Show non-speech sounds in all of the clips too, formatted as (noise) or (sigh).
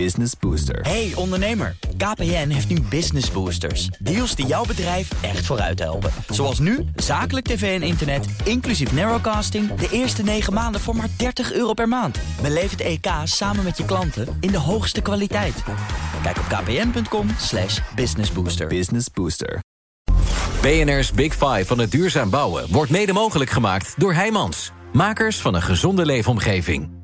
Business Booster. Hey ondernemer, KPN heeft nu Business Boosters. Deals die jouw bedrijf echt vooruit helpen. Zoals nu, zakelijk tv en internet, inclusief narrowcasting... de eerste 9 maanden voor maar 30 euro per maand. Beleef het EK samen met je klanten in de hoogste kwaliteit. Kijk op kpn.com slash businessbooster. Business Booster. BNR's Big Five van het duurzaam bouwen wordt mede mogelijk gemaakt door Heijmans. Makers van een gezonde leefomgeving.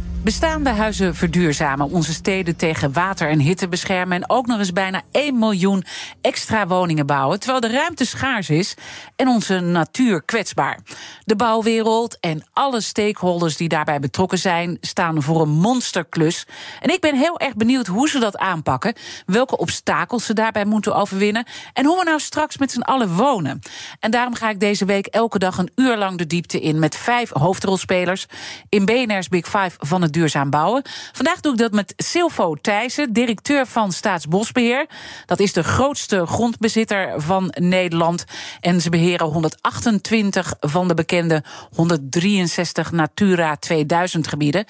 Bestaande huizen verduurzamen, onze steden tegen water en hitte beschermen en ook nog eens bijna 1 miljoen extra woningen bouwen, terwijl de ruimte schaars is en onze natuur kwetsbaar. De bouwwereld en alle stakeholders die daarbij betrokken zijn, staan voor een monsterklus. En ik ben heel erg benieuwd hoe ze dat aanpakken, welke obstakels ze daarbij moeten overwinnen en hoe we nou straks met z'n allen wonen. En daarom ga ik deze week elke dag een uur lang de diepte in met vijf hoofdrolspelers in BNR's Big Five van het duurzaam bouwen. Vandaag doe ik dat met Silvo Thijssen, directeur van Staatsbosbeheer. Dat is de grootste grondbezitter van Nederland. En ze beheren 128 van de bekende 163 Natura 2000 gebieden.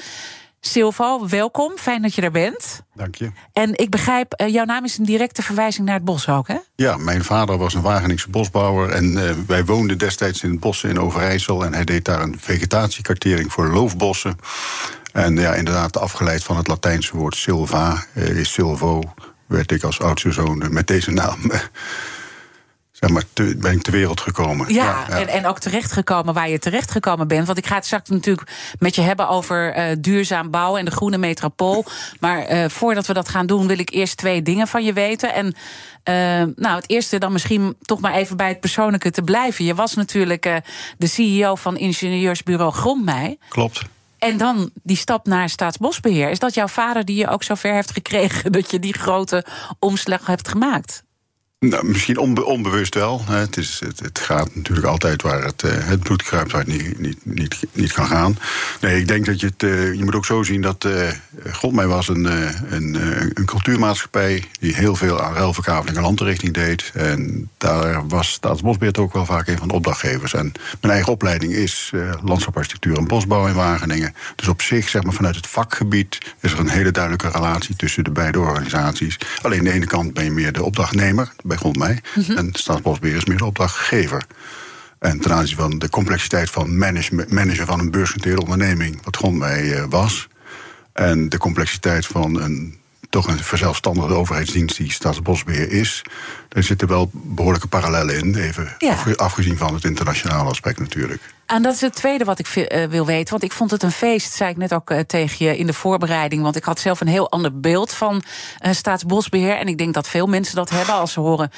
Silvo, welkom. Fijn dat je er bent. Dank je. En ik begrijp, uh, jouw naam is een directe verwijzing naar het bos ook, hè? Ja, mijn vader was een Wageningse bosbouwer. En uh, wij woonden destijds in het bos in Overijssel. En hij deed daar een vegetatiekartering voor loofbossen. En ja, inderdaad, afgeleid van het Latijnse woord silva, uh, is silvo, werd ik als oudste zoon met deze naam (laughs) zeg maar, te, ben ik ter wereld gekomen. Ja, ja, En, en ook terechtgekomen waar je terechtgekomen bent. Want ik ga het straks natuurlijk met je hebben over uh, duurzaam bouwen en de groene metropool. Maar uh, voordat we dat gaan doen, wil ik eerst twee dingen van je weten. En uh, nou, het eerste dan misschien toch maar even bij het persoonlijke te blijven. Je was natuurlijk de CEO van ingenieursbureau Grondmei. Klopt. En dan die stap naar staatsbosbeheer. Is dat jouw vader die je ook zover heeft gekregen (laughs) dat je die grote omslag hebt gemaakt? Nou, misschien onbe onbewust wel. Het, is, het, het, gaat natuurlijk altijd waar het, uh, het bloed kruipt, waar het niet, niet, niet, niet kan gaan. Nee, ik denk dat je het. Uh, je moet ook zo zien dat. Uh, Godmij was een, een, een cultuurmaatschappij. die heel veel aan ruilverkaveling en landrichting deed. En daar was Staatsbosbeheer ook wel vaak een van de opdrachtgevers. En mijn eigen opleiding is landschapsarchitectuur en bosbouw in Wageningen. Dus op zich, zeg maar vanuit het vakgebied. is er een hele duidelijke relatie tussen de beide organisaties. Alleen aan de ene kant ben je meer de opdrachtnemer bij Grondmei. Mm -hmm. En Staatsbosbeheer is meer de opdrachtgever. En ten aanzien van de complexiteit van managen van een beursgenoteerde onderneming, wat Grondmei uh, was. En de complexiteit van een toch een verzelfstandigde overheidsdienst die Staatsbosbeheer is. Daar zitten wel behoorlijke parallellen in. Even ja. afgezien van het internationale aspect natuurlijk. En dat is het tweede wat ik uh, wil weten. Want ik vond het een feest, zei ik net ook uh, tegen je in de voorbereiding. Want ik had zelf een heel ander beeld van uh, staatsbosbeheer. En ik denk dat veel mensen dat hebben als ze horen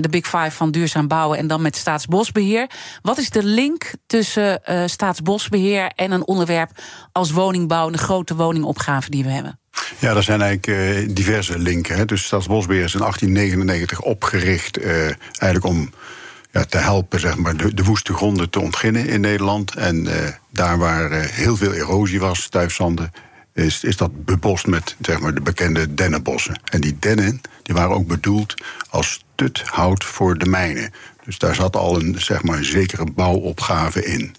de Big Five van duurzaam bouwen en dan met staatsbosbeheer. Wat is de link tussen staatsbosbeheer en een onderwerp als woningbouw en de grote woningopgave die we hebben? Ja, er zijn eigenlijk uh, diverse linken. Hè. Dus Staatsbosbeheer is in 1899 opgericht, uh, eigenlijk om ja, te helpen zeg maar, de, de, woeste gronden te ontginnen in Nederland. En uh, daar waar heel veel erosie was, stuifzanden, is, is dat bebost met zeg maar, de bekende dennenbossen. En die dennen die waren ook bedoeld als stuthout voor de mijnen. Dus daar zat al een zeg maar, zekere bouwopgave in.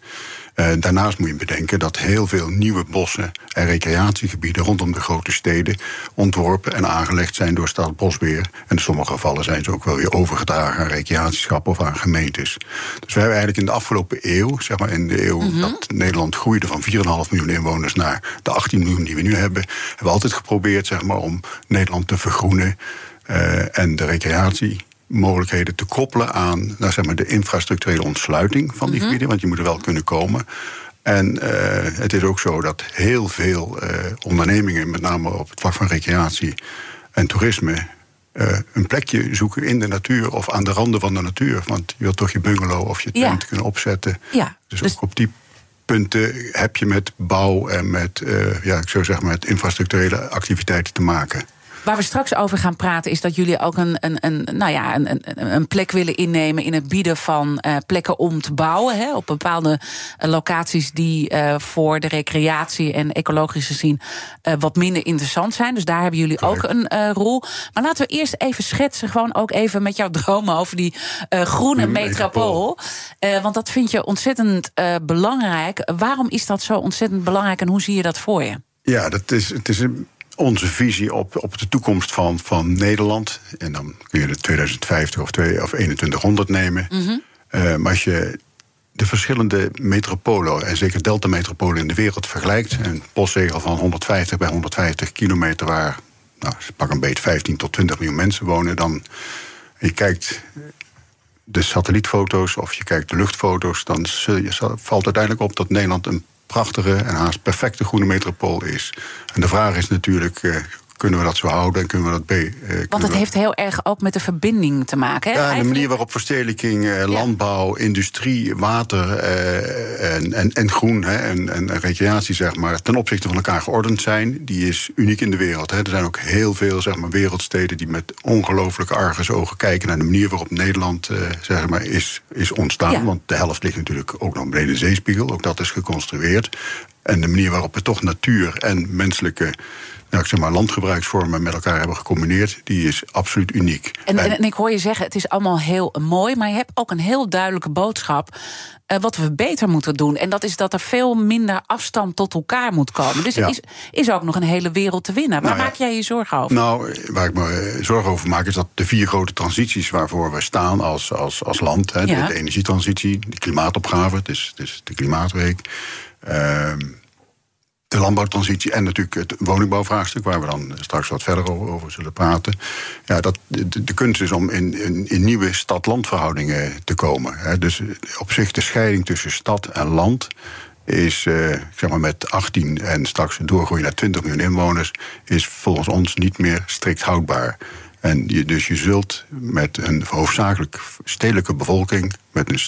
Uh, daarnaast moet je bedenken dat heel veel nieuwe bossen en recreatiegebieden rondom de grote steden ontworpen en aangelegd zijn door Staatsbosbeheer. En in sommige gevallen zijn ze ook wel weer overgedragen aan recreatieschappen of aan gemeentes. Dus we hebben eigenlijk in de afgelopen eeuw, zeg maar in de eeuw mm -hmm. dat Nederland groeide van 4,5 miljoen inwoners naar de 18 miljoen die we nu hebben, hebben we altijd geprobeerd zeg maar, om Nederland te vergroenen uh, en de recreatie mogelijkheden te koppelen aan nou, zeg maar, de infrastructurele ontsluiting van die mm -hmm. gebieden. Want je moet er wel kunnen komen. En uh, het is ook zo dat heel veel uh, ondernemingen, met name op het vlak van recreatie en toerisme, uh, een plekje zoeken in de natuur of aan de randen van de natuur. Want je wilt toch je bungalow of je tent ja. kunnen opzetten. Ja. Dus, dus ook op die punten heb je met bouw en met, ja, ik zou zeggen, met infrastructurele activiteiten te maken. Waar we straks over gaan praten is dat jullie ook een, een, een, nou ja, een, een, een plek willen innemen in het bieden van uh, plekken om te bouwen. Hè, op bepaalde uh, locaties die uh, voor de recreatie en ecologische zin wat minder interessant zijn. Dus daar hebben jullie Correct. ook een rol. Maar laten we eerst even schetsen, gewoon ook even met jouw dromen over die groene metropool. want dat vind je ontzettend belangrijk. Waarom is dat zo ontzettend belangrijk en hoe zie je dat voor je? Ja, dat is, het is een onze visie op, op de toekomst van, van Nederland. En dan kun je de 2050 of, 2, of 2100 nemen. Mm -hmm. uh, maar als je de verschillende metropolen, en zeker delta-metropolen in de wereld vergelijkt. Een postzegel van 150 bij 150 kilometer, waar nou, pak een beetje 15 tot 20 miljoen mensen wonen. Dan je kijkt de satellietfoto's of je kijkt de luchtfoto's, dan je, valt uiteindelijk op dat Nederland een prachtige en haast perfecte groene metropool is. En de vraag is natuurlijk, uh, kunnen we dat zo houden en kunnen we dat B. Uh, Want het heeft heel erg ook met de verbinding te maken. Hè? Ja, de manier waarop verstedelijking, uh, landbouw, industrie, water uh, en, en, en groen hè, en, en recreatie zeg maar, ten opzichte van elkaar geordend zijn, die is uniek in de wereld. Hè. Er zijn ook heel veel zeg maar, wereldsteden die met ongelooflijke argusogen kijken naar de manier waarop Nederland zeg maar, is, is ontstaan. Ja. Want de helft ligt natuurlijk ook nog beneden de zeespiegel, ook dat is geconstrueerd. En de manier waarop we toch natuur en menselijke nou, ik zeg maar, landgebruiksvormen met elkaar hebben gecombineerd, die is absoluut uniek. En, en, en, ik hoor je zeggen, het is allemaal heel mooi, maar je hebt ook een heel duidelijke boodschap. Uh, wat we beter moeten doen. En dat is dat er veel minder afstand tot elkaar moet komen. Dus ja. er is, is ook nog een hele wereld te winnen. Waar nou ja. maak jij je zorgen over? Nou, waar ik me zorgen over maak, is dat de vier grote transities waarvoor we staan als, als, als land: ja. de, de, energietransitie, de klimaatopgave, het is, het is de Klimaatweek. Uh, de landbouwtransitie en natuurlijk het woningbouwvraagstuk, waar we dan straks wat verder over, zullen praten. Ja, dat, de, kunst is om in, in, nieuwe stad-landverhoudingen te komen. Hè. Dus op zich de scheiding tussen stad en land is, uh, zeg maar met 18 en straks doorgroeien naar 20 miljoen inwoners, is volgens ons niet meer strikt houdbaar. En je, dus je zult met een hoofdzakelijk stedelijke bevolking, met een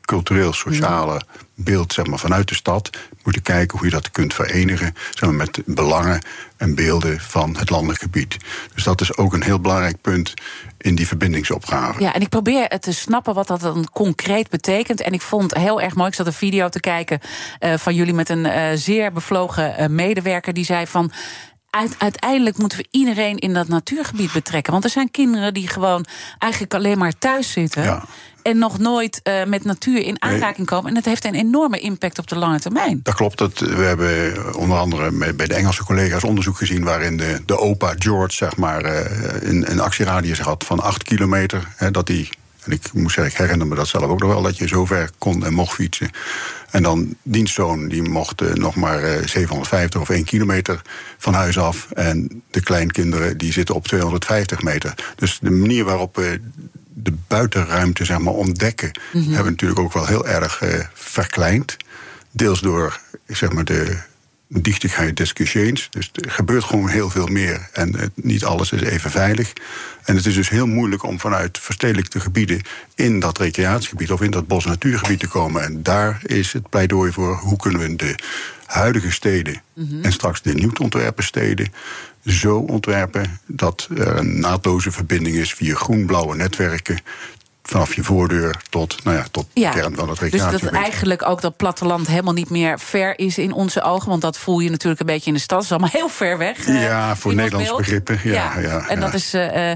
cultureel-sociale beeld zeg maar, vanuit de stad. Moeten kijken hoe je dat kunt verenigen zeg maar, met belangen en beelden van het landelijk gebied. Dus dat is ook een heel belangrijk punt in die verbindingsopgave. Ja, en ik probeer te snappen wat dat dan concreet betekent. En ik vond heel erg mooi, ik zat een video te kijken uh, van jullie met een uh, zeer bevlogen uh, medewerker die zei van uiteindelijk moeten we iedereen in dat natuurgebied betrekken. Want er zijn kinderen die gewoon eigenlijk alleen maar thuis zitten. Ja. En nog nooit uh, met natuur in aanraking komen. En het heeft een enorme impact op de lange termijn. Dat klopt. Dat, we hebben onder andere bij de Engelse collega's onderzoek gezien. waarin de, de opa George, zeg maar, uh, een, een actieradius had van 8 kilometer. Hè, dat hij en ik moet zeggen, ik herinner me dat zelf ook nog wel, dat je zo ver kon en mocht fietsen. En dan dienstzoon, die mocht uh, nog maar uh, 750 of 1 kilometer van huis af. En de kleinkinderen, die zitten op 250 meter. Dus de manier waarop we de buitenruimte zeg maar, ontdekken, mm -hmm. hebben we natuurlijk ook wel heel erg uh, verkleind. Deels door zeg maar, de dichtigheid des geschehens. Dus er gebeurt gewoon heel veel meer. En het, niet alles is even veilig. En het is dus heel moeilijk om vanuit verstedelijkte gebieden in dat recreatiegebied of in dat bos-natuurgebied te komen. En daar is het pleidooi voor hoe kunnen we de huidige steden mm -hmm. en straks de nieuw te ontwerpen steden zo ontwerpen dat er een naadloze verbinding is via groen-blauwe netwerken vanaf je voordeur tot, nou ja, tot ja, de kern van het recreatie. Dus dat eigenlijk ook dat platteland helemaal niet meer ver is in onze ogen. Want dat voel je natuurlijk een beetje in de stad. Het is allemaal heel ver weg. Ja, voor Nederlands begrippen. Ja, ja, ja, en dat is. Uh,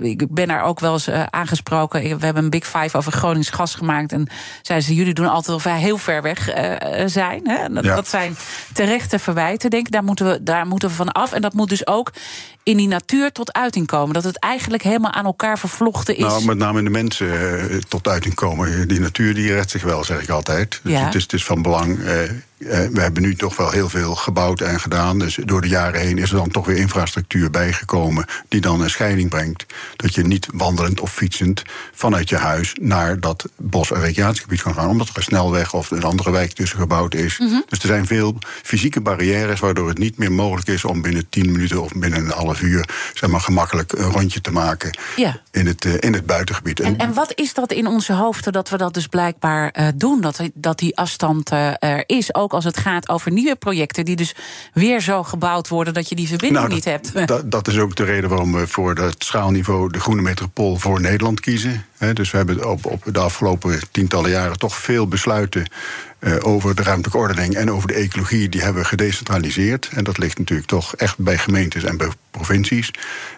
ik ben daar ook wel eens uh, aangesproken. We hebben een Big Five over Gronings gas gemaakt. En zeiden ze: jullie doen altijd of wij heel ver weg uh, zijn. Hè? Dat, dat, zijn terechte verwijten, denk ik. Daar moeten, we, daar moeten we van af. En dat moet dus ook in die natuur tot uiting komen. Dat het eigenlijk helemaal aan elkaar vervlochten is. Nou, met name in de mensen uh, tot uiting komen. Die natuur die redt zich wel, zeg ik altijd. Dus ja. het, is, het is van belang. Uh, uh, we hebben nu toch wel heel veel gebouwd en gedaan. Dus door de jaren heen is er dan toch weer infrastructuur bijgekomen. die dan een scheiding brengt. Dat je niet wandelend of fietsend vanuit je huis naar dat bos- en recreatiegebied kan gaan. Omdat er een snelweg of een andere wijk tussen gebouwd is. Mm -hmm. Dus er zijn veel fysieke barrières waardoor het niet meer mogelijk is om binnen 10 minuten of binnen een half uur zeg maar, gemakkelijk een rondje te maken ja. in, het, uh, in het buitengebied. En, en wat is dat in onze hoofden dat we dat dus blijkbaar uh, doen? Dat, dat die afstand uh, er is, ook ook als het gaat over nieuwe projecten die dus weer zo gebouwd worden dat je die verbinding Nou, niet dat, hebt. Dat, (laughs) dat is ook de reden waarom we voor het schaalniveau de groene metropool voor Nederland kiezen. Dus we hebben op, op de afgelopen tientallen jaren toch veel besluiten eh, over de ruimtelijke ordening en over de ecologie, die hebben we gedecentraliseerd. En dat ligt natuurlijk toch echt bij gemeentes en bij provincies.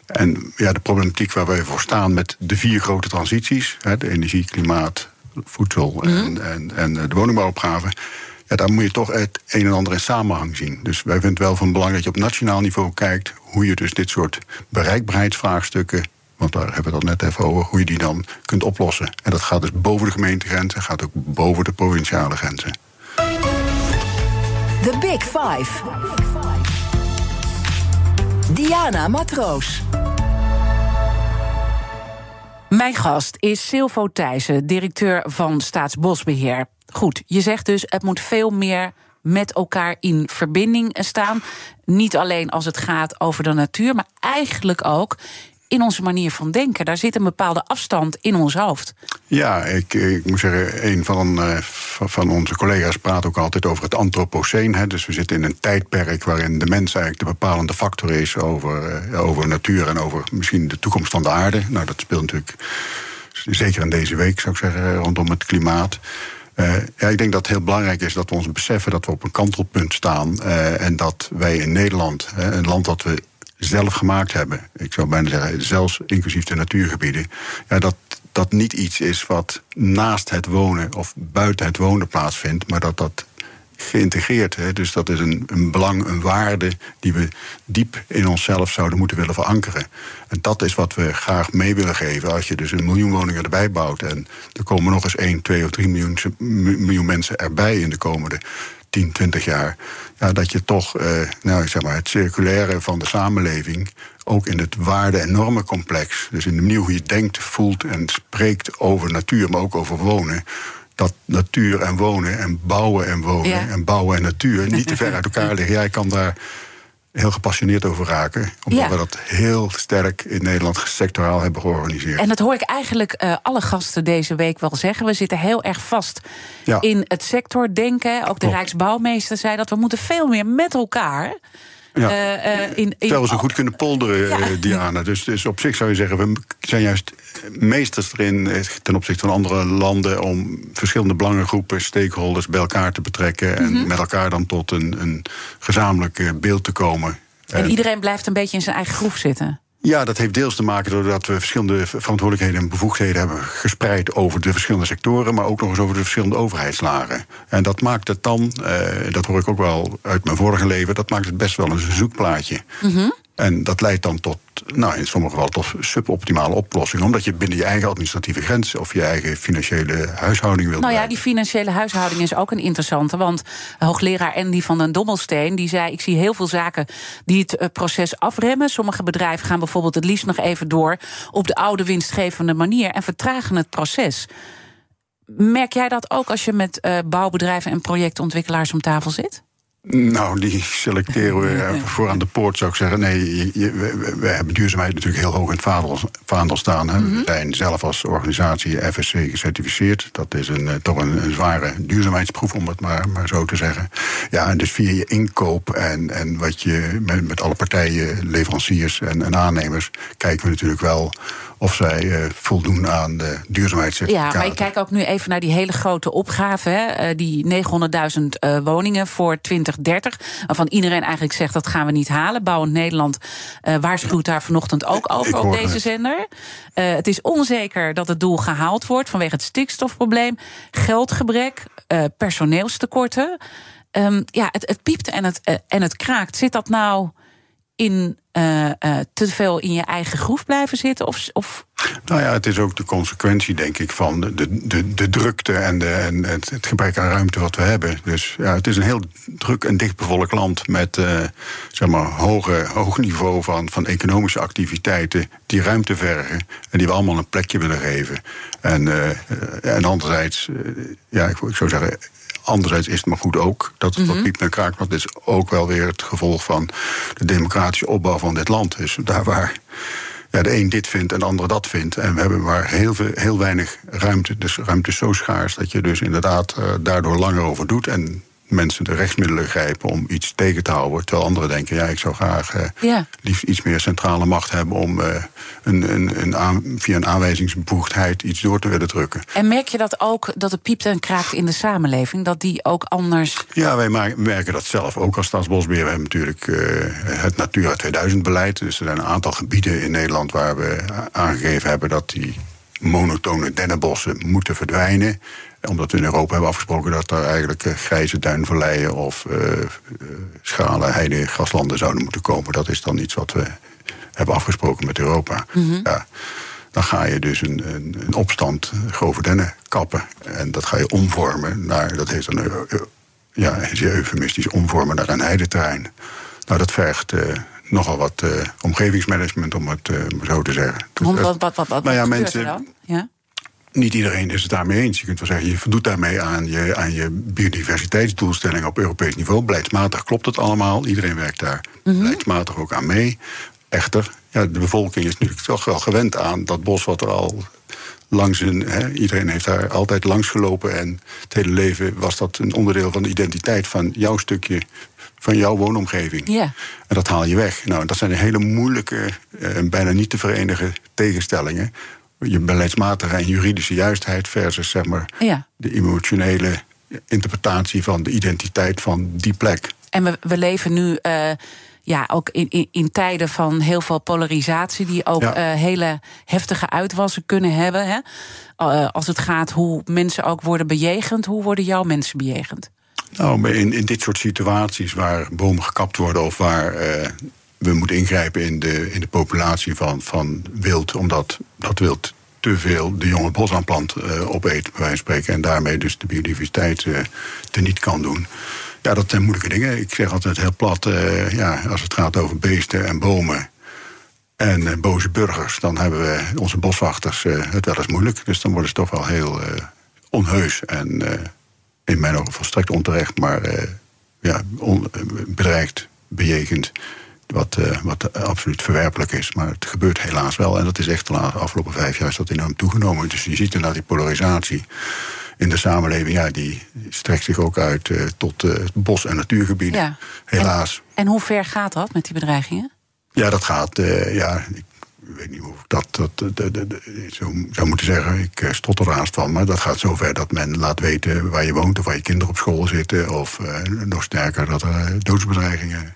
En ja, de problematiek waar wij voor staan met de vier grote transities: de energie, klimaat, voedsel en, en, en de woningbouwopgave. Ja, daar moet je toch het een en ander in samenhang zien. Dus wij vinden het wel van belang dat je op nationaal niveau kijkt hoe je dus dit soort bereikbaarheidsvraagstukken, want daar hebben we het al net even over, hoe je die dan kunt oplossen. En dat gaat dus boven de gemeentegrenzen, gaat ook boven de provinciale grenzen. The Big Five. Diana Matroos. Mijn gast is Silvo Thijssen, directeur van Staatsbosbeheer. Goed, je zegt dus het moet veel meer met elkaar in verbinding staan. Niet alleen als het gaat over de natuur, maar eigenlijk ook in onze manier van denken. Daar zit een bepaalde afstand in ons hoofd. Ja, ik, ik moet zeggen, een van, uh, van onze collega's praat ook altijd over het antropoceen. Hè. Dus we zitten in een tijdperk waarin de mens eigenlijk de bepalende factor is over, uh, over natuur en over misschien de toekomst van de aarde. Nou, dat speelt natuurlijk zeker in deze week, zou ik zeggen, rondom het klimaat. Uh, ja, ik denk dat het heel belangrijk is dat we ons beseffen dat we op een kantelpunt staan. En dat wij in Nederland, een land dat we zelf gemaakt hebben, ik zou bijna zeggen, zelfs inclusief de natuurgebieden, ja, dat dat niet iets is wat naast het wonen of buiten het wonen plaatsvindt, maar dat dat geïntegreerd. Hè? Dus dat is een, een belang, een waarde die we diep in onszelf zouden moeten willen verankeren. En dat is wat we graag mee willen geven. Als je dus een miljoen woningen erbij bouwt en er komen nog eens 1, 2 of 3 miljoen, miljoen mensen erbij in de komende 10, 20 jaar. Ja, dat je toch eh, nou, zeg maar, het circulaire van de samenleving ook in het waarde- en normencomplex, dus in de manier hoe je denkt, voelt en spreekt over natuur, maar ook over wonen, dat natuur en wonen en bouwen en wonen Ja. en bouwen en natuur niet te ver uit elkaar (laughs) liggen. Jij kan daar heel gepassioneerd over raken, omdat Ja. we dat heel sterk in Nederland sectoraal hebben georganiseerd. En dat hoor ik eigenlijk eh, alle gasten deze week wel zeggen. We zitten heel erg vast Ja. in het sectordenken. Ook de Klopt. Rijksbouwmeester zei dat we moeten veel meer met elkaar. Ja. eh, in, Terwijl goed kunnen polderen, Ja. eh, Diana. Dus, dus op zich zou je zeggen, we zijn juist meesters erin ten opzichte van andere landen om verschillende belangengroepen, stakeholders bij elkaar te betrekken en Mhm. met elkaar dan tot een, een gezamenlijk beeld te komen. En iedereen blijft een beetje in zijn eigen groef zitten. Ja, dat heeft deels te maken doordat we verschillende verantwoordelijkheden en bevoegdheden hebben gespreid over de verschillende sectoren, maar ook nog eens over de verschillende overheidslagen. En dat maakt het dan, eh, dat hoor ik ook wel uit mijn vorige leven, dat maakt het best wel een zoekplaatje. En dat leidt dan tot, nou in sommige gevallen tot suboptimale oplossingen, omdat je binnen je eigen administratieve grenzen of je eigen financiële huishouding wilt Nou ja, die financiële huishouding is ook een interessante. Want hoogleraar Andy van den Dommelsteen die zei: Ik zie heel veel zaken die het eh, proces afremmen. Sommige bedrijven gaan bijvoorbeeld het liefst nog even door op de oude winstgevende manier en vertragen het proces. Merk jij dat ook als je met eh, bouwbedrijven en projectontwikkelaars om tafel zit? Nou, die selecteren we eh, (laughs) voor aan de poort, zou ik zeggen. Nee, je- je- we, hebben duurzaamheid natuurlijk heel hoog in het vaandel, vaandel staan. Hè. We zijn zelf als organisatie FSC gecertificeerd. Dat is een, eh, toch een, een zware duurzaamheidsproef, om het maar, maar zo te zeggen. Ja, en dus via je inkoop en, en wat je met, met alle partijen, leveranciers en, en aannemers, kijken we natuurlijk wel of zij eh, voldoen aan de Ja, duurzaamheidscertificaten. maar ik kijk ook nu even naar die hele grote opgave. Hè, eh, die 900.000 eh, woningen voor 2030. Waarvan iedereen eigenlijk zegt dat gaan we niet halen. Bouwend Nederland waarschuwt daar vanochtend ook over op deze het. zender. Het is onzeker dat het doel gehaald wordt vanwege het stikstofprobleem, geldgebrek, personeelstekorten. Ehm, ja, het, het piept en het, en het kraakt. Zit dat nou in eh, eh, te veel in je eigen groef blijven zitten? Of, of Nou ja, het is ook de consequentie, denk ik, van de, de, de, drukte en, de, en het, gebrek aan ruimte wat we hebben. Dus ja, het is een heel druk en dichtbevolkt land met eh, zeg maar hoge, hoog niveau van, van economische activiteiten die ruimte vergen en die we allemaal een plekje willen geven. En, en anderzijds, ja, ik, ik zou zeggen. Anderzijds is het maar goed ook dat het wat piept en kraakt. Want dit is ook wel weer het gevolg van de democratische opbouw van dit land. Dus daar waar ja, de een dit vindt en de ander dat vindt. En we hebben maar heel, veel, heel weinig ruimte. Dus ruimte is zo schaars dat je dus inderdaad eh, daardoor langer over doet. En mensen de rechtsmiddelen grijpen om iets tegen te houden. Terwijl anderen denken, ja, ik zou graag ja. liefst iets meer centrale macht hebben om uh, een, een, een aan, via een aanwijzingsbevoegdheid iets door te willen drukken. En merk je dat ook, dat het piept en kraakt in de samenleving, dat die ook anders. Ja, wij merken dat zelf ook als Staatsbosbeheer. We hebben natuurlijk uh, het Natura 2000 beleid. Dus er zijn een aantal gebieden in Nederland waar we aangegeven hebben dat die monotone dennenbossen moeten verdwijnen omdat we in Europa hebben afgesproken dat er eigenlijk uh, grijze duinverleien of uh, schalen, heide, graslanden zouden moeten komen. Dat is dan iets wat we hebben afgesproken met Europa. Mm -hmm. ja, dan ga je dus een, een, een, opstand grove dennen kappen. En dat ga je omvormen naar, dat heet dan, uh, ja, eufemistisch, omvormen naar een heideterrein. Nou, dat vergt nogal wat omgevingsmanagement, om het zo te zeggen. wat, wat, wat, wat, wat nou ja, mensen? Ja? Niet iedereen is het daarmee eens. Je kunt wel zeggen, je voldoet daarmee aan je, aan je biodiversiteitsdoelstellingen op Europees niveau. Beleidsmatig klopt het allemaal. Iedereen werkt daar mm -hmm. beleidsmatig ook aan mee. Echter, ja, de bevolking is natuurlijk toch wel gewend aan dat bos wat er al langs een. Hè, iedereen heeft daar altijd langs gelopen. En het hele leven was dat een onderdeel van de identiteit van jouw stukje. Van jouw woonomgeving. Ja. En dat haal je weg. Nou, dat zijn hele moeilijke en bijna niet te verenigen tegenstellingen je beleidsmatige en juridische juistheid versus zeg maar, ja. de emotionele interpretatie van de identiteit van die plek. En we, we leven nu uh, ja, ook in, in, in, tijden van heel veel polarisatie, die ook ja. uh, hele heftige uitwassen kunnen hebben. Hè? Uh, als het gaat hoe mensen ook worden bejegend, hoe worden jouw mensen bejegend? Nou, in, in dit soort situaties waar bomen gekapt worden of waar we moeten ingrijpen in de, in de populatie van, van wild, omdat dat wild te veel de jonge bosaanplant uh, opeet, bij wijze van spreken, en daarmee dus de biodiversiteit uh, teniet kan doen. Ja, dat zijn moeilijke dingen. Ik zeg altijd heel plat, uh, ja, als het gaat over beesten en bomen en boze burgers, dan hebben we onze boswachters het wel eens moeilijk. Dus dan worden ze toch wel heel onheus en in mijn ogen volstrekt onterecht, maar ja, on, bedreigd, bejegend. Wat, uh, wat absoluut verwerpelijk is. Maar het gebeurt helaas wel. En dat is echt de afgelopen vijf jaar is dat enorm toegenomen. Dus je ziet inderdaad die polarisatie in de samenleving. Ja, die strekt zich ook uit uh, tot uh, bos- en natuurgebieden. Ja. Helaas. En, en, hoe ver gaat dat met die bedreigingen? Ja, dat gaat. ja, ik weet niet hoe ik dat, dat, dat, dat, dat zo zou moeten zeggen. Ik stotter er haast van. Maar dat gaat zover dat men laat weten waar je woont... of waar je kinderen op school zitten. Of nog sterker, dat er doodsbedreigingen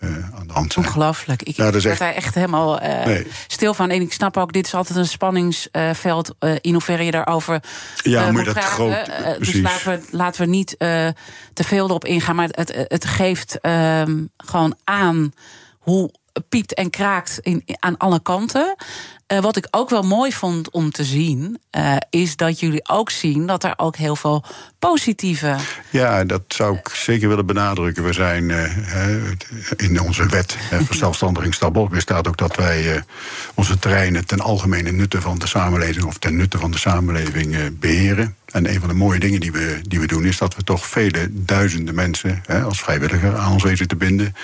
uh, aan de hand zijn. Ongelooflijk. Ik ja, echt... daar echt helemaal uh, nee. stil van. En ik snap ook, dit is altijd een spanningsveld. Uh, in hoeverre je daarover ja, moet je dat groot, Dus laten we, laten we niet te veel erop ingaan. Maar het, het geeft ehm, gewoon aan hoe piept en kraakt in, aan alle kanten. Uh, wat ik ook wel mooi vond om te zien, uh, is dat jullie ook zien dat er ook heel veel positieve. Ja, dat zou ik zeker willen benadrukken. We zijn uh, in onze wet (laughs) verzelfstandiging Stabos staat ook dat wij onze terreinen ten algemene nutte van de samenleving of ten nutte van de samenleving beheren. En een van de mooie dingen die we, die we doen, is dat we toch vele duizenden mensen als vrijwilliger aan ons weten te binden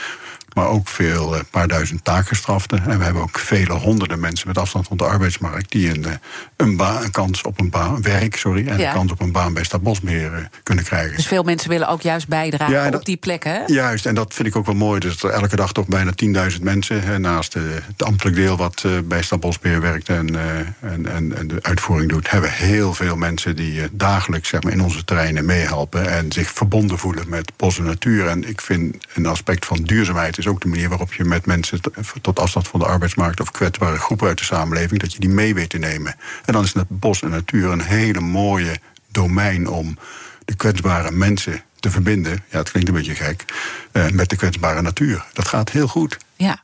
maar ook veel, een eh, paar duizend taakgestraften. En we hebben ook vele honderden mensen met afstand van de arbeidsmarkt die een, eh, een, baan, een kans op een baan, werk, sorry, en een kans op een baan bij Stadbosbeheer eh, kunnen krijgen. Dus veel mensen willen ook juist bijdragen ja, dat, op die plekken. Juist, en dat vind ik ook wel mooi. Dus er elke dag toch bijna 10.000 mensen, naast het ambtelijk deel wat bij Stadbosbeheer werkt en, en, en, en, de uitvoering doet, hebben heel veel mensen die dagelijks zeg maar, in onze terreinen meehelpen en zich verbonden voelen met bos en natuur. En ik vind een aspect van duurzaamheid is ook de manier waarop je met mensen tot afstand van de arbeidsmarkt of kwetsbare groepen uit de samenleving, dat je die mee weet te nemen. En dan is het bos en natuur een hele mooie domein om de kwetsbare mensen te verbinden. Ja, het klinkt een beetje gek. Uh, met de kwetsbare natuur. Dat gaat heel goed. Ja.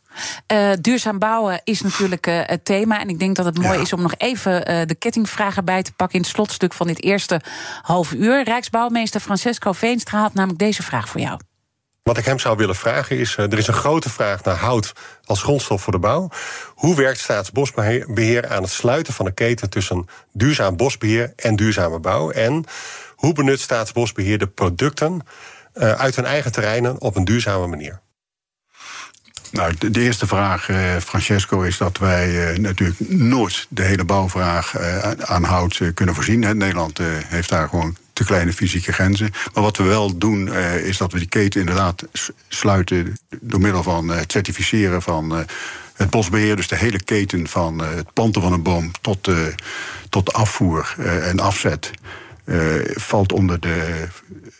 Uh, duurzaam bouwen is natuurlijk uh, het thema. En ik denk dat het mooi ja. is om nog even uh, de kettingvragen bij te pakken in het slotstuk van dit eerste half uur. Rijksbouwmeester Francesco Veenstra had namelijk deze vraag voor jou. Wat ik hem zou willen vragen is: er is een grote vraag naar hout als grondstof voor de bouw. Hoe werkt Staatsbosbeheer aan het sluiten van de keten tussen duurzaam bosbeheer en duurzame bouw? En hoe benut Staatsbosbeheer de producten uit hun eigen terreinen op een duurzame manier? Nou, de, eerste vraag, uh, Francesco, is dat wij uh, natuurlijk nooit de hele bouwvraag uh, aan hout kunnen voorzien. Nederland heeft daar gewoon te kleine fysieke grenzen. Maar wat we wel doen, is dat we die keten inderdaad sluiten door middel van het certificeren van het bosbeheer, dus de hele keten van het planten van een boom tot, tot afvoer en afzet. Valt onder de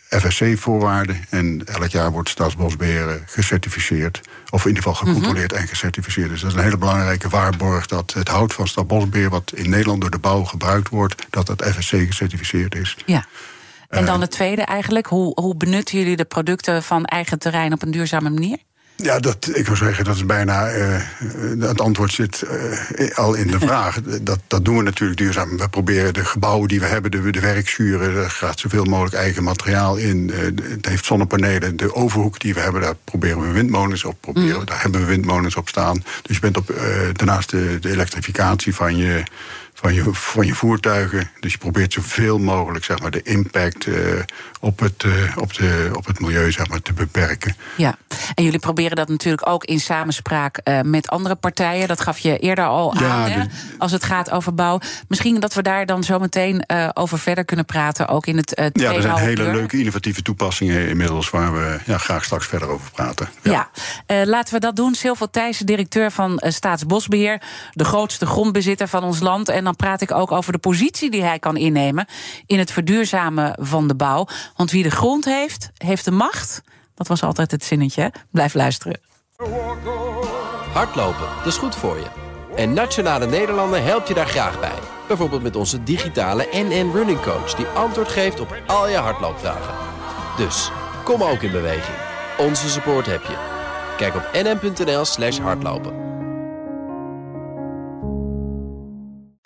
FSC-voorwaarden. En elk jaar wordt Staatsbosbeheer gecertificeerd. Of in ieder geval gecontroleerd en gecertificeerd. Dus dat is een hele belangrijke waarborg dat het hout van Staatsbosbeheer, wat in Nederland door de bouw gebruikt wordt, dat dat FSC gecertificeerd is. Ja. En dan het tweede eigenlijk, hoe, hoe benutten jullie de producten van eigen terrein op een duurzame manier? Ja, dat, ik wil zeggen, dat is bijna. Uh, het antwoord zit uh, al in de (laughs) vraag. Dat, dat doen we natuurlijk duurzaam. We proberen de gebouwen die we hebben, de, de werkschuren, er gaat zoveel mogelijk eigen materiaal in. Uh, het heeft zonnepanelen. De overhoek die we hebben, daar proberen we windmolens op. Proberen, mm. Daar hebben we windmolens op staan. Dus je bent op, daarnaast de, de elektrificatie van je van je, van je voertuigen. Dus je probeert zoveel mogelijk zeg maar, de impact uh, op, het, uh, op, de, op het milieu zeg maar, te beperken. Ja, en jullie proberen dat natuurlijk ook in samenspraak uh, met andere partijen. Dat gaf je eerder al ja, aan, hè, als het gaat over bouw. Misschien dat we daar dan zo meteen over verder kunnen praten, ook in het uh, Ja, er zijn hele leuke innovatieve toepassingen inmiddels... waar we ja, graag straks verder over praten. Ja, ja. laten we dat doen. Silver Thijssen, directeur van Staatsbosbeheer... de grootste grondbezitter van ons land... En dan praat ik ook over de positie die hij kan innemen in het verduurzamen van de bouw. Want wie de grond heeft, heeft de macht. Dat was altijd het zinnetje. Blijf luisteren. Hardlopen, dat is goed voor je. En Nationale Nederlanden helpt je daar graag bij. Bijvoorbeeld met onze digitale NN Running Coach... die antwoord geeft op al je hardloopvragen. Dus, kom ook in beweging. Onze support heb je. Kijk op nn.nl slash hardlopen.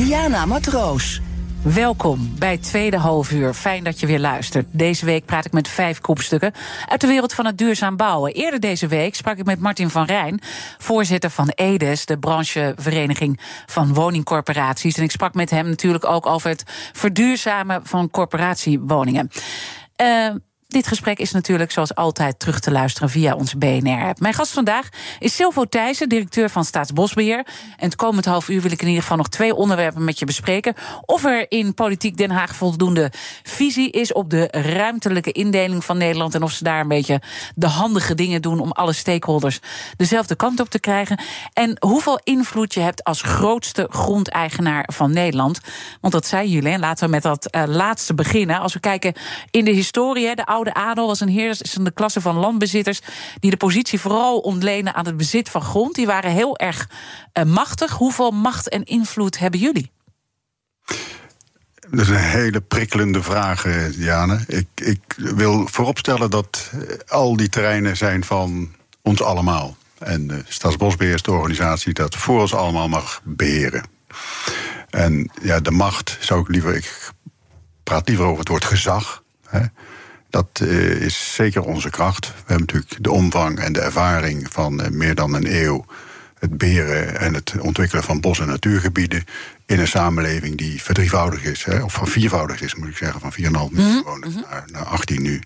Diana Matroos. Welkom bij tweede halfuur. Fijn dat je weer luistert. Deze week praat ik met vijf kopstukken uit de wereld van het duurzaam bouwen. Eerder deze week sprak ik met Martin van Rijn, voorzitter van EDES, de branchevereniging van woningcorporaties. En ik sprak met hem natuurlijk ook over het verduurzamen van corporatiewoningen. Uh, dit gesprek is natuurlijk zoals altijd terug te luisteren via onze BNR-app. Mijn gast vandaag is Silvo Thijssen, directeur van Staatsbosbeheer. En het komend half uur wil ik in ieder geval nog twee onderwerpen met je bespreken. Of er in Politiek Den Haag voldoende visie is op de ruimtelijke indeling van Nederland. En of ze daar een beetje de handige dingen doen om alle stakeholders dezelfde kant op te krijgen. En hoeveel invloed je hebt als grootste grondeigenaar van Nederland. Want dat zei jullie. En laten we met dat uh, laatste beginnen. Als we kijken in de historie, de oude adel was een heersende klasse van landbezitters die de positie vooral ontlenen aan het bezit van grond. Die waren heel erg uh, machtig. Hoeveel macht en invloed hebben jullie? Dat is een hele prikkelende vraag, eh, Diane. Ik, ik wil vooropstellen dat eh, al die terreinen zijn van ons allemaal. En de Staatsbosbeheer is de organisatie dat voor ons allemaal mag beheren. En ja, de macht zou ik liever. Ik praat liever over het woord gezag. Hè. Dat uh, is zeker onze kracht. We hebben natuurlijk de omvang en de ervaring van uh, meer dan een eeuw. Het beheren en het ontwikkelen van bos- en natuurgebieden. in een samenleving die verdrievoudigd is. Hè, of van viervoudig is, moet ik zeggen. Van 4,5 miljoen mm -hmm. naar, naar 18 nu.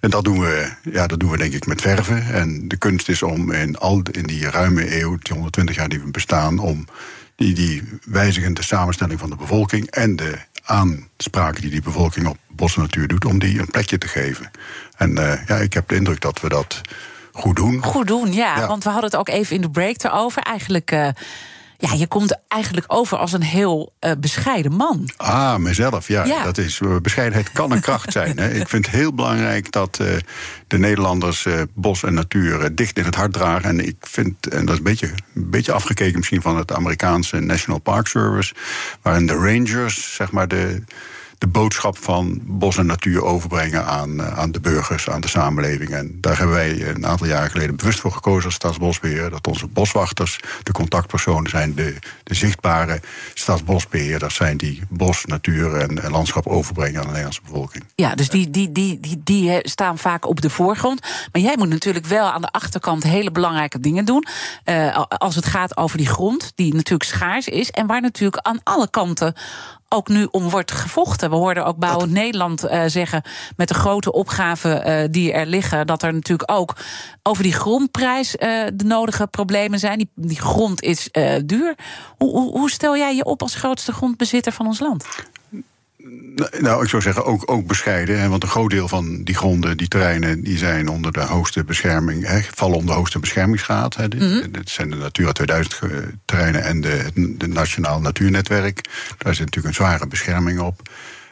En dat doen, we, ja, dat doen we denk ik met verven. En de kunst is om in, al, in die ruime eeuw, die 120 jaar die we bestaan, om die, die wijzigende samenstelling van de bevolking en de aanspraken die die bevolking op bos en natuur doet, om die een plekje te geven. En uh, ja, ik heb de indruk dat we dat goed doen. Goed doen, ja. ja. Want we hadden het ook even in de break erover. Eigenlijk. Uh, ja, je komt eigenlijk over als een heel uh, bescheiden man. Ah, mezelf, ja. ja. Dat is, bescheidenheid kan een kracht zijn. Hè. Ik vind het heel belangrijk dat uh, de Nederlanders uh, bos en natuur dicht in het hart dragen. En ik vind, en dat is een beetje, een beetje afgekeken misschien van het Amerikaanse National Park Service, waarin de rangers, zeg maar, de de boodschap van bos en natuur overbrengen aan, eh, aan de burgers, aan de samenleving. En daar hebben wij een aantal jaren geleden bewust voor gekozen als Staatsbosbeheer. Dat onze boswachters de contactpersonen zijn, de, de zichtbare staatsbosbeheerders zijn die bos, natuur en, landschap overbrengen aan de Nederlandse bevolking. Ja, dus die, die, die, die, die staan vaak op de voorgrond. Maar jij moet natuurlijk wel aan de achterkant hele belangrijke dingen doen. Uh, als het gaat over die grond, die natuurlijk schaars is. En waar natuurlijk aan alle kanten ook nu om wordt gevochten. We hoorden ook Bouwen Nederland uh, zeggen met de grote opgaven uh, die er liggen, dat er natuurlijk ook over die grondprijs uh, de nodige problemen zijn. Die, die grond is duur. Hoe, hoe, hoe stel jij je op als grootste grondbezitter van ons land? Nou, ik zou zeggen ook, ook bescheiden. Hè, want een groot deel van die gronden, die terreinen, die zijn onder de hoogste bescherming, hè, vallen onder de hoogste beschermingsgraad. Hè. Mm Dit zijn de Natura 2000 terreinen en de, de Nationaal Natuurnetwerk. Daar zit natuurlijk een zware bescherming op.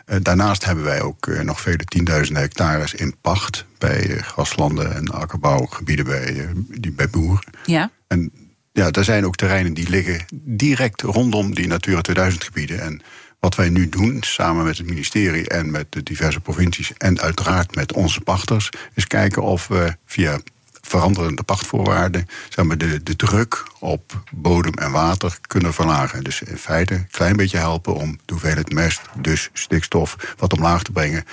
Uh, daarnaast hebben wij ook uh, nog vele tienduizenden hectares in pacht bij uh, graslanden en akkerbouwgebieden bij, die, bij boeren. Ja. En ja, er zijn ook terreinen die liggen direct rondom die Natura 2000 gebieden. En wat wij nu doen, samen met het ministerie en met de diverse provincies en uiteraard met onze pachters, is kijken of we via veranderende pachtvoorwaarden zeg maar, de, de druk op bodem en water kunnen verlagen. Dus in feite een klein beetje helpen om de hoeveelheid mest, dus stikstof, wat omlaag te brengen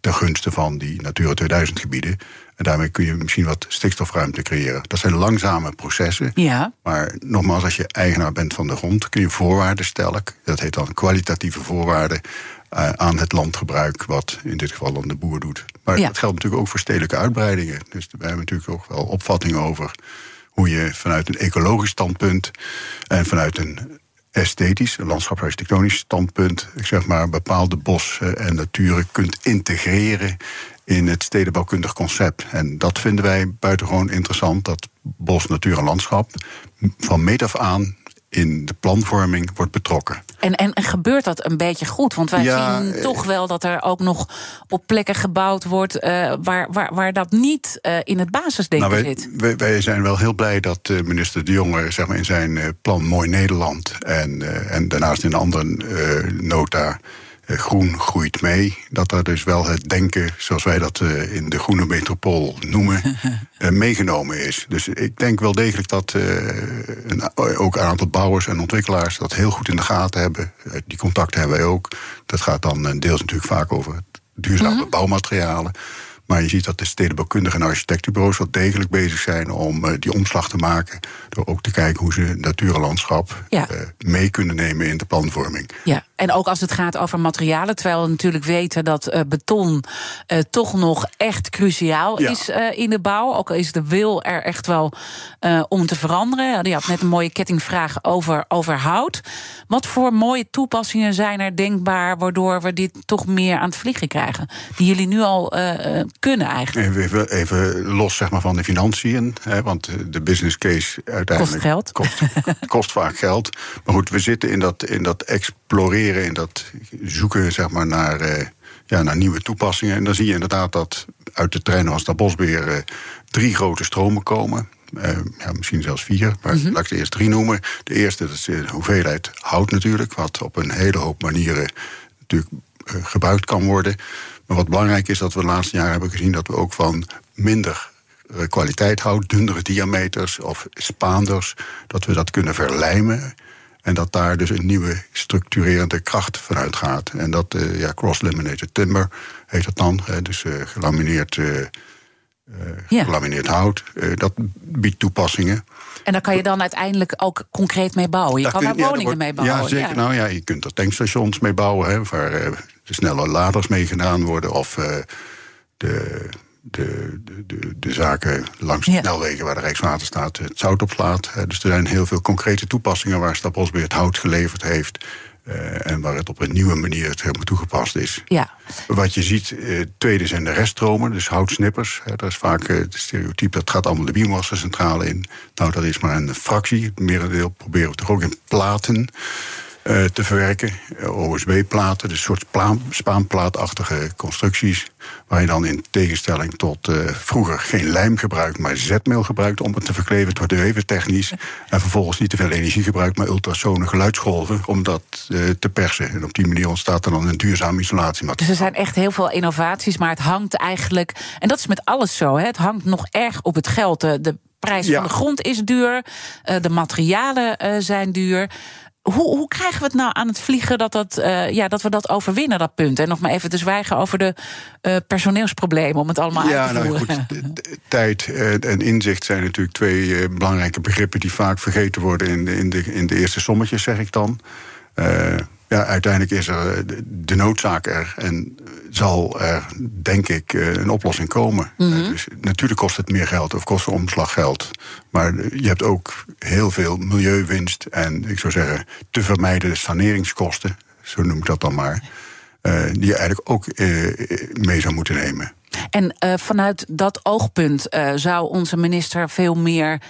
ten gunste van die Natura 2000 gebieden. En daarmee kun je misschien wat stikstofruimte creëren. Dat zijn langzame processen. Ja. Maar nogmaals, als je eigenaar bent van de grond, kun je voorwaarden stellen. Dat heet dan kwalitatieve voorwaarden uh, aan het landgebruik, wat in dit geval dan de boer doet. Maar Ja. dat geldt natuurlijk ook voor stedelijke uitbreidingen. Dus we hebben natuurlijk ook wel opvattingen over hoe je vanuit een ecologisch standpunt en vanuit een esthetisch, een landschapsarchitectonisch standpunt, ik zeg maar, bepaalde bossen en naturen kunt integreren in het stedenbouwkundig concept. En dat vinden wij buitengewoon interessant, dat bos, natuur en landschap van meet af aan in de planvorming wordt betrokken. En, en, en gebeurt dat een beetje goed? Want wij Ja, zien eh, toch wel dat er ook nog op plekken gebouwd wordt eh, waar, waar, waar dat niet eh, in het basisdenken Nou, wij, zit. wij, wij zijn wel heel blij dat minister De Jonge zeg maar, in zijn plan Mooi Nederland en, en daarnaast in een andere nota Groen groeit mee. Dat daar dus wel het denken, zoals wij dat eh, in de groene metropool noemen, (laughs) eh, meegenomen is. Dus ik denk wel degelijk dat eh, ook een aantal bouwers en ontwikkelaars dat heel goed in de gaten hebben. Eh, die contacten hebben wij ook. Dat gaat dan eh, deels natuurlijk vaak over duurzame bouwmaterialen. Maar je ziet dat de stedenbouwkundige en architectenbureaus wel degelijk bezig zijn om eh, die omslag te maken. Door ook te kijken hoe ze natuur en landschap Ja. eh, mee kunnen nemen in de planvorming. Ja, en ook als het gaat over materialen, terwijl we natuurlijk weten dat eh, beton eh, toch nog echt cruciaal Ja. is eh, in de bouw. Ook al is de wil er echt wel om te veranderen. Je had net een mooie kettingvraag over, over hout. Wat voor mooie toepassingen zijn er denkbaar waardoor we dit toch meer aan het vliegen krijgen? Die jullie nu al kunnen eigenlijk. Even, even, los zeg maar, van de financiën. Hè, want de business case uiteindelijk Kost geld. Kost, kost vaak geld. Maar goed, we zitten in dat, in dat exploreren, in dat zoeken zeg maar, naar, eh, ja, naar nieuwe toepassingen. En dan zie je inderdaad dat uit de terreinen als dat bosbeheer eh, drie grote stromen komen. Eh, ja, misschien zelfs vier, maar laat ik de eerst drie noemen. De eerste dat is de hoeveelheid hout natuurlijk, wat op een hele hoop manieren natuurlijk gebruikt kan worden. Maar wat belangrijk is dat we de laatste jaren hebben gezien dat we ook van minder kwaliteit hout, dunnere diameters of spaanders, dat we dat kunnen verlijmen. En dat daar dus een nieuwe structurerende kracht vanuit gaat. En dat, eh, ja, cross-laminated timber heet dat dan. Hè, dus eh, gelamineerd, eh, Ja. gelamineerd hout. Dat biedt toepassingen. En daar kan je dan uiteindelijk ook concreet mee bouwen. Je Daar kan daar woningen wordt- mee bouwen. Ja, zeker. Nou ja, je kunt er tankstations mee bouwen, hè, waar de snelle laders mee gedaan worden. Of de, de, de, de, de zaken langs de Ja. snelwegen waar de Rijkswaterstaat het zout opslaat. Hè. Dus er zijn heel veel concrete toepassingen waar Stapelsbeer het hout geleverd heeft. eh, en waar het op een nieuwe manier het helemaal toegepast is. Ja. Wat je ziet, eh, tweede zijn de reststromen, dus houtsnippers. Hè, dat is vaak eh, het stereotype, dat gaat allemaal de biomassacentrale in. Nou, dat is maar een fractie. Het merendeel proberen we toch ook in platen eh, te verwerken. OSB-platen, dus soort spaanplaatachtige constructies. Waar je dan in tegenstelling tot uh, vroeger geen lijm gebruikt, maar zetmeel gebruikt om het te verkleven. Het wordt even technisch. En vervolgens niet te veel energie gebruikt, maar ultrasone geluidsgolven om dat uh, te persen. En op die manier ontstaat er dan een duurzaam isolatiemateriaal. Dus er zijn echt heel veel innovaties, maar het hangt eigenlijk. En dat is met alles zo, hè? het hangt nog erg op het geld. De, de prijs ja. van de grond is duur, de materialen zijn duur hoe, hoe, krijgen we het nou aan het vliegen dat, dat, uh, ja, dat we dat overwinnen, dat punt? En nog maar even te zwijgen over de uh, personeelsproblemen om het allemaal ja, uit te nou, voeren. Goed, tijd en inzicht zijn natuurlijk twee uh, belangrijke begrippen die vaak vergeten worden in de, in de, in de eerste sommetjes, zeg ik dan ja, uiteindelijk is er de noodzaak er en zal er, denk ik, een oplossing komen. Mm -hmm. dus natuurlijk kost het meer geld of kost er omslaggeld. Maar je hebt ook heel veel milieuwinst en ik zou zeggen te vermijden saneringskosten, zo noem ik dat dan maar, uh, die je eigenlijk ook uh, mee zou moeten nemen. En uh, vanuit dat oogpunt zou onze minister veel meer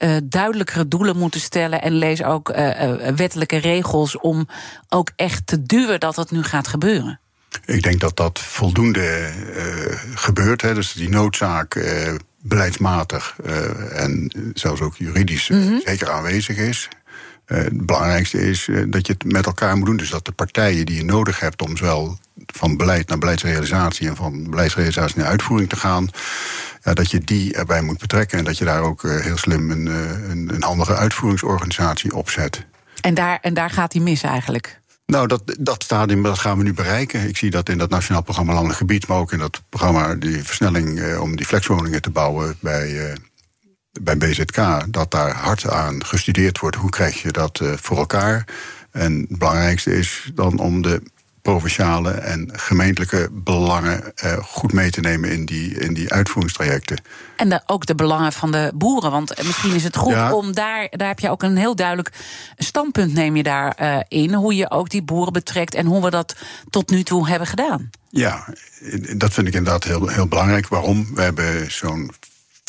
uh, duidelijkere doelen moeten stellen. En lees ook uh, uh, wettelijke regels om ook echt te duwen dat het nu gaat gebeuren. Ik denk dat dat voldoende gebeurt. Hè. Dus die noodzaak beleidsmatig en zelfs ook juridisch mm -hmm. zeker aanwezig is. het belangrijkste is dat je het met elkaar moet doen. Dus dat de partijen die je nodig hebt om zowel van beleid naar beleidsrealisatie en van beleidsrealisatie naar uitvoering te gaan ja, dat je die erbij moet betrekken. En dat je daar ook uh, heel slim een, een, een handige uitvoeringsorganisatie op zet. En daar, en daar gaat hij mis eigenlijk? Nou, dat, dat stadium dat gaan we nu bereiken. Ik zie dat in dat Nationaal Programma Landelijk Gebied, maar ook in dat programma die versnelling uh, om die flexwoningen te bouwen bij, uh, bij BZK, dat daar hard aan gestudeerd wordt. Hoe krijg je dat voor elkaar? En het belangrijkste is dan om de provinciale en gemeentelijke belangen uh, goed mee te nemen in die, in die uitvoeringstrajecten. En de, ook de belangen van de boeren. Want misschien is het goed ja. om daar, daar heb je ook een heel duidelijk standpunt, neem je daarin. Uh, in, hoe je ook die boeren betrekt en hoe we dat tot nu toe hebben gedaan. Ja, dat vind ik inderdaad heel, heel belangrijk. Waarom? We hebben zo'n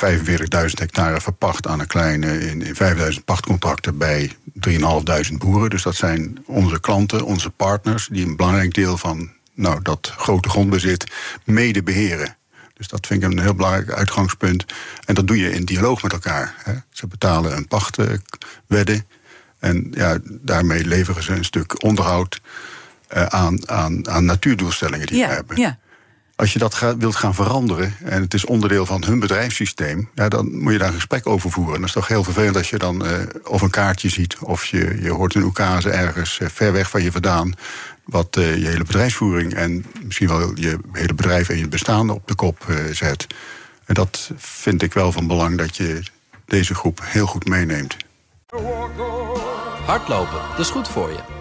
45.000 hectare verpacht aan een kleine in, in 5.000 pachtcontracten bij 3.500 boeren. Dus dat zijn onze klanten, onze partners, die een belangrijk deel van nou, dat grote grondbezit mede beheren. Dus dat vind ik een heel belangrijk uitgangspunt. En dat doe je in dialoog met elkaar. Hè. Ze betalen een pachtwedde. En ja, daarmee leveren ze een stuk onderhoud uh, aan, aan, aan natuurdoelstellingen die ja, we hebben. Ja. Als je dat wilt gaan veranderen en het is onderdeel van hun bedrijfssysteem, ja, dan moet je daar een gesprek over voeren. En dat is toch heel vervelend als je dan uh, of een kaartje ziet of je, je hoort een oekase ergens uh, ver weg van je vandaan. Wat uh, je hele bedrijfsvoering en misschien wel je hele bedrijf en je bestaande op de kop zet. En dat vind ik wel van belang dat je deze groep heel goed meeneemt. Hardlopen, dat is goed voor je.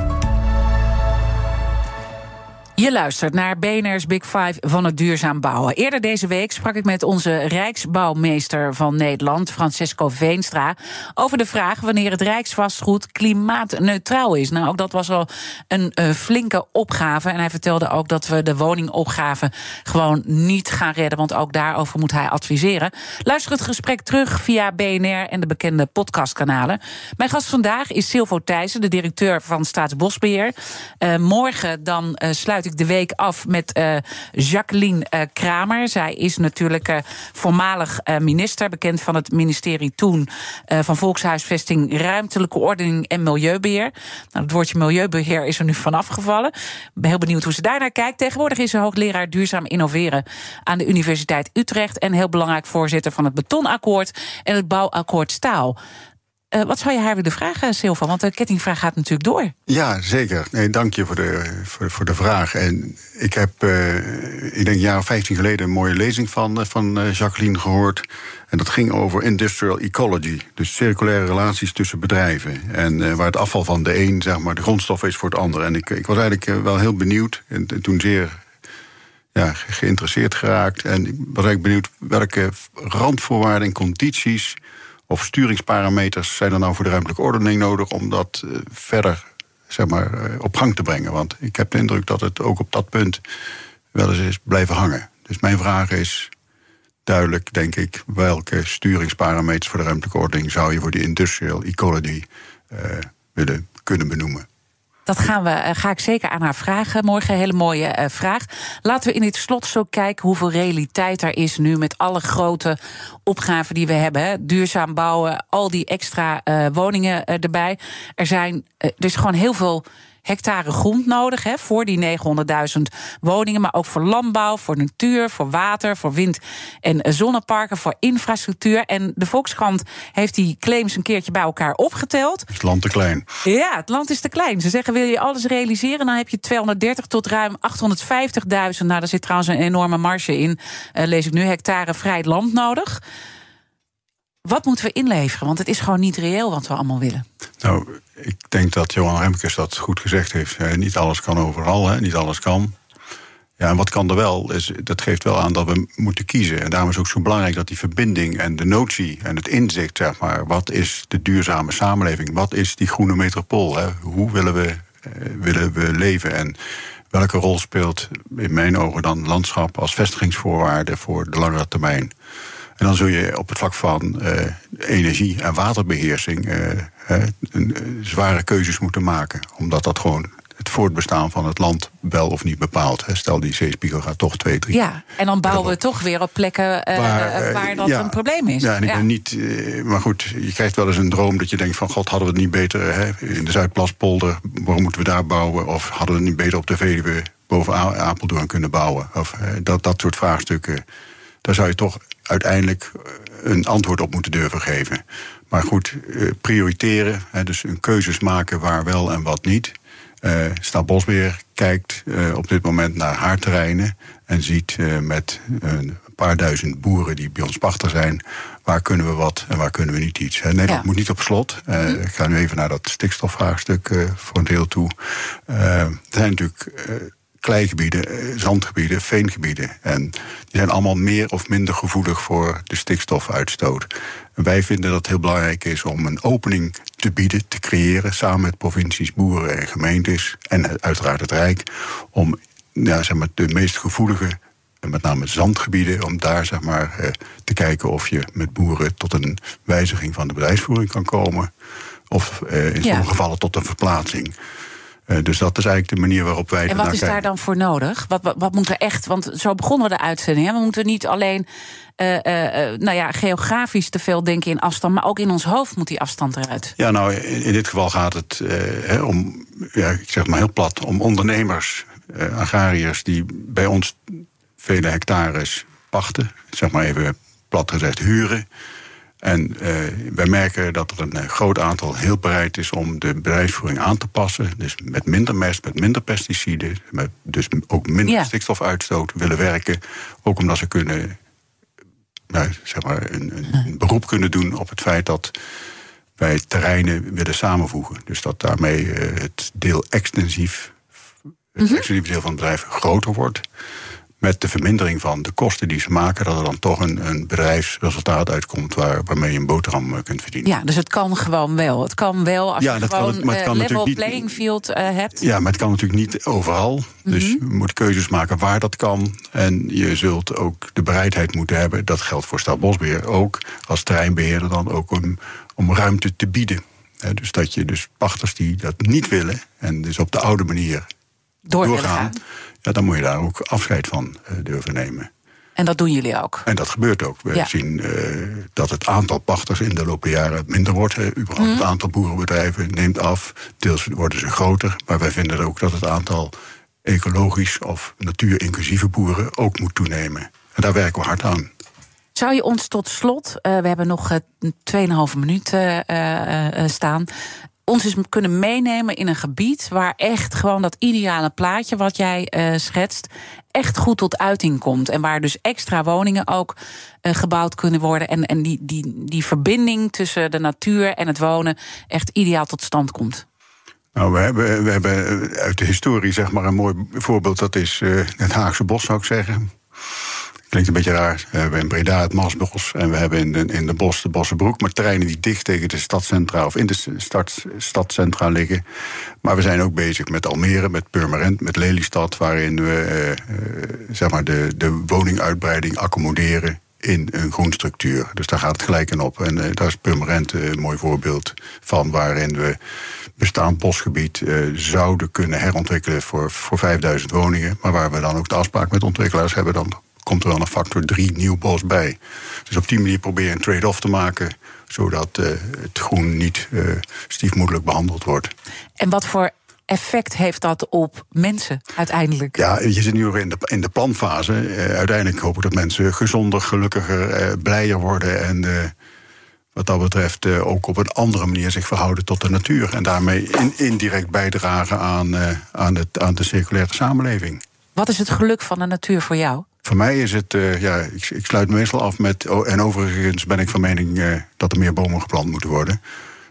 Je luistert naar BNR's Big Five van het duurzaam bouwen. Eerder deze week sprak ik met onze Rijksbouwmeester van Nederland, Francesco Veenstra, over de vraag wanneer het Rijksvastgoed klimaatneutraal is. Nou, ook dat was al een uh, flinke opgave. En hij vertelde ook dat we de woningopgave gewoon niet gaan redden, want ook daarover moet hij adviseren. Luister het gesprek terug via BNR en de bekende podcastkanalen. Mijn gast vandaag is Silvo Thijssen, de directeur van Staatsbosbeheer. Uh, morgen dan uh, sluit ik de week af met uh, Jacqueline uh, Kramer. Zij is natuurlijk uh, voormalig minister, bekend van het ministerie toen van Volkshuisvesting, Ruimtelijke Ordening en Milieubeheer. Nou, het woordje milieubeheer is er nu vanaf gevallen. Ik ben heel benieuwd hoe ze daarnaar kijkt. Tegenwoordig is ze hoogleraar duurzaam innoveren aan de Universiteit Utrecht en heel belangrijk voorzitter van het Betonakkoord en het Bouwakkoord Staal. Eh, wat zou je haar willen vragen, Silva? Want de kettingvraag gaat natuurlijk door. Ja, zeker. Nee, dank je voor de, voor, voor de vraag. En ik heb, uh, ik denk een jaar of 15 geleden, een mooie lezing van, van Jacqueline gehoord. En dat ging over industrial ecology. Dus circulaire relaties tussen bedrijven. En waar het afval van de een, zeg maar, de grondstof is voor het ander. En ik, ik was eigenlijk wel heel benieuwd. En, en toen zeer ja, geïnteresseerd geraakt. En ik was eigenlijk benieuwd welke randvoorwaarden en condities of sturingsparameters zijn er nou voor de ruimtelijke ordening nodig om dat uh, verder zeg maar, uh, op gang te brengen. Want ik heb de indruk dat het ook op dat punt wel eens is blijven hangen. Dus mijn vraag is duidelijk, denk ik, welke sturingsparameters voor de ruimtelijke ordening zou je voor die industrial ecology uh, willen kunnen benoemen? Dat gaan we, eh, ga ik zeker aan haar vragen. Morgen een hele mooie uh, vraag. Laten we in dit slot zo kijken hoeveel realiteit er is nu met alle grote opgaven die we hebben. Duurzaam bouwen, al die extra uh, woningen erbij. Er, zijn, er gewoon heel veel hectare grond nodig hè, voor die 900.000 woningen. Maar ook voor landbouw, voor natuur, voor water, voor wind- en zonneparken, voor infrastructuur. En de Volkskrant heeft die claims een keertje bij elkaar opgeteld. Is het land te klein? Ja, het land is te klein. Ze zeggen: wil je alles realiseren, dan heb je 230 tot ruim 850.000. Nou, daar zit trouwens een enorme marge in. Uh, lees ik nu hectare vrij land nodig. Wat moeten we inleveren? Want het is gewoon niet reëel wat we allemaal willen. Nou, ik denk dat Johan Remkes dat goed gezegd heeft. niet alles kan overal, hè? niet alles kan. Ja, en wat kan er wel, is, dat geeft wel aan dat we moeten kiezen. En daarom is het ook zo belangrijk dat die verbinding en de notie en het inzicht, zeg maar, wat is de duurzame samenleving? Wat is die groene metropool? Hè? Hoe willen we, eh, willen we leven? En welke rol speelt in mijn ogen dan landschap als vestigingsvoorwaarde voor de langere termijn? En dan zul je op het vlak van uh, energie- en waterbeheersing uh, een, zware keuzes moeten maken. Omdat dat gewoon het voortbestaan van het land wel of niet bepaalt. Stel, die zeespiegel gaat toch twee, drie. Ja, en dan bouwen we toch weer op plekken uh, waar, waar, dat ja, een probleem is. Ja, en ik ja. ben niet. maar goed, je krijgt wel eens een droom dat je denkt: van God, hadden we het niet beter hè, in de Zuidplaspolder? Waarom moeten we daar bouwen? Of hadden we het niet beter op de Veluwe boven Apeldoorn kunnen bouwen? Of dat, dat soort vraagstukken. Daar zou je toch uiteindelijk een antwoord op moeten durven geven. Maar goed, prioriteren, dus een keuzes maken waar wel en wat niet. Uh, Stad-Bosbeheer kijkt uh, op dit moment naar haar terreinen en ziet uh, met een paar duizend boeren die bij ons pachter zijn, waar kunnen we wat en waar kunnen we niet iets. Nederland ja. moet niet op slot. Mm -hmm. Ik ga nu even naar dat stikstofvraagstuk voor een deel toe. er zijn natuurlijk kleigebieden, zandgebieden, veengebieden. En die zijn allemaal meer of minder gevoelig voor de stikstofuitstoot. En wij vinden dat het heel belangrijk is om een opening te bieden, te creëren, samen met provincies, boeren en gemeentes en uiteraard het Rijk, om ja, zeg maar, de meest gevoelige, met name zandgebieden, om daar zeg maar, te kijken of je met boeren tot een wijziging van de bedrijfsvoering kan komen. Of in sommige ja. gevallen tot een verplaatsing. Uh, dus dat is eigenlijk de manier waarop wij. En wat is kijken. daar dan voor nodig? Wat, wat, wat, moet er echt? Want zo begonnen we de uitzending. Hè? We moeten niet alleen uh, uh, nou ja, geografisch te veel denken in afstand, maar ook in ons hoofd moet die afstand eruit. Ja, nou, in, in dit geval gaat het hè, om, ja, ik zeg maar heel plat, om ondernemers, agrariërs die bij ons vele hectares pachten, zeg maar even plat gezegd huren. En uh, wij merken dat er een groot aantal heel bereid is om de bedrijfsvoering aan te passen. Dus met minder mest, met minder pesticiden, met dus ook minder ja. stikstofuitstoot willen werken. Ook omdat ze kunnen, nou, zeg maar, een, een, een, beroep kunnen doen op het feit dat wij terreinen willen samenvoegen. Dus dat daarmee uh, het deel extensief, het mm -hmm. extensieve deel van het bedrijf groter wordt met de vermindering van de kosten die ze maken, dat er dan toch een, een bedrijfsresultaat uitkomt waar, waarmee je een boterham kunt verdienen. Ja, dus het kan gewoon wel. Het kan wel als ja, je gewoon kan uh, level playing field uh, hebt. Ja, maar het kan natuurlijk niet overal. Mm -hmm. Dus je moet keuzes maken waar dat kan. En je zult ook de bereidheid moeten hebben, dat geldt voor Stadbosbeheer ook, als terreinbeheerder dan ook om, om ruimte te bieden. He, dus dat je dus pachters die dat niet willen en dus op de oude manier Door doorgaan ja, dan moet je daar ook afscheid van uh, durven nemen. En dat doen jullie ook? En dat gebeurt ook. We ja. zien uh, dat het aantal pachters in de loop der jaren minder wordt. Uh, überhaupt mm. het aantal boerenbedrijven neemt af. Deels worden ze groter. Maar wij vinden ook dat het aantal ecologisch of natuurinclusieve boeren ook moet toenemen. En daar werken we hard aan. Zou je ons tot slot, uh, we hebben nog uh, 2,5 minuten staan, ons eens kunnen meenemen in een gebied waar echt gewoon dat ideale plaatje wat jij schetst, echt goed tot uiting komt. En waar dus extra woningen ook gebouwd kunnen worden. En, en die, die, die verbinding tussen de natuur en het wonen echt ideaal tot stand komt. Nou, we hebben, we hebben uit de historie zeg maar een mooi voorbeeld. Dat is het Haagse Bos, zou ik zeggen. Klinkt een beetje raar. We hebben in Breda het Maasbos en we hebben in de, in de Bos de Bossenbroek. Maar terreinen die dicht tegen de stadcentra of in de stad, stadcentra liggen. Maar we zijn ook bezig met Almere, met Purmerend, met Lelystad. Waarin we eh, eh, zeg maar de, de woninguitbreiding accommoderen in een groenstructuur. Dus daar gaat het gelijk in op. En uh, daar is Purmerend een mooi voorbeeld van... waarin we bestaand bosgebied zouden kunnen herontwikkelen... Voor, voor 5000 woningen. Maar waar we dan ook de afspraak met ontwikkelaars hebben... dan komt er wel een factor 3 nieuw bos bij. Dus op die manier probeer je een trade-off te maken zodat uh, het groen niet uh, stiefmoedelijk behandeld wordt. En wat voor effect heeft dat op mensen uiteindelijk? Ja, je zit nu in de, in de planfase. Uh, uiteindelijk hoop ik dat mensen gezonder, gelukkiger, blijer worden en wat dat betreft ook op een andere manier zich verhouden tot de natuur. En daarmee in, indirect bijdragen aan, aan, het, aan de circulaire samenleving. Wat is het geluk van de natuur voor jou? Voor mij is het, uh, ja, ik, ik, sluit meestal af met. Oh, en overigens ben ik van mening uh, dat er meer bomen geplant moeten worden.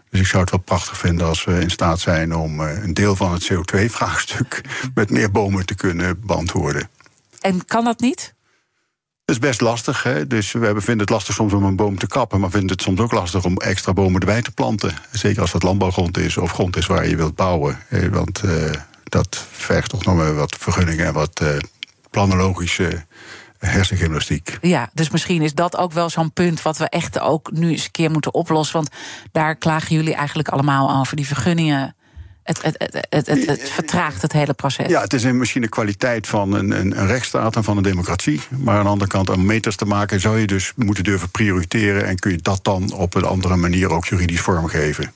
Dus ik zou het wel prachtig vinden als we in staat zijn om uh, een deel van het CO2-vraagstuk (laughs) met meer bomen te kunnen beantwoorden. En kan dat niet? Dat is best lastig. Hè? Dus we vinden het lastig soms om een boom te kappen, maar vinden het soms ook lastig om extra bomen erbij te planten. Zeker als dat landbouwgrond is of grond is waar je wilt bouwen. Want dat vergt toch nog wel wat vergunningen en wat planologische hersengymnastiek. Ja, dus misschien is dat ook wel zo'n punt wat we echt ook nu eens een keer moeten oplossen. Want daar klagen jullie eigenlijk allemaal over, die vergunningen. Het, het, het, het, vertraagt het hele proces. Ja, het is misschien de kwaliteit van een, een, een, rechtsstaat en van een democratie. Maar aan de andere kant, om meters te maken, zou je dus moeten durven prioriteren. En kun je dat dan op een andere manier ook juridisch vormgeven.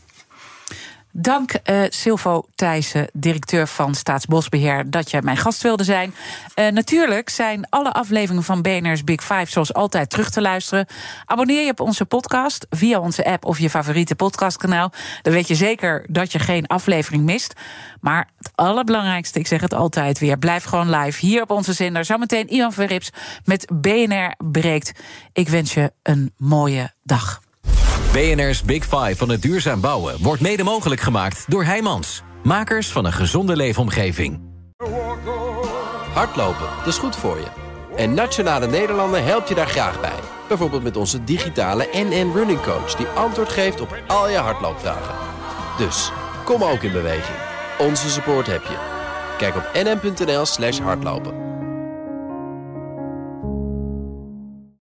Dank uh, Silvo Thijssen, directeur van Staatsbosbeheer, dat je mijn gast wilde zijn. Uh, natuurlijk zijn alle afleveringen van BNR's Big Five zoals altijd terug te luisteren. Abonneer je op onze podcast via onze app of je favoriete podcastkanaal. Dan weet je zeker dat je geen aflevering mist. Maar het allerbelangrijkste, ik zeg het altijd weer, blijf gewoon live hier op onze zender. Zometeen Ivan Verrips met BNR breekt. Ik wens je een mooie dag. BNR's Big Five van het duurzaam bouwen wordt mede mogelijk gemaakt door Heijmans. Makers van een gezonde leefomgeving. Hardlopen, dat is goed voor je. En Nationale Nederlanden helpt je daar graag bij. Bijvoorbeeld met onze digitale NN Running Coach... die antwoord geeft op al je hardloopvragen. Dus, kom ook in beweging. Onze support heb je. Kijk op nn.nl slash hardlopen.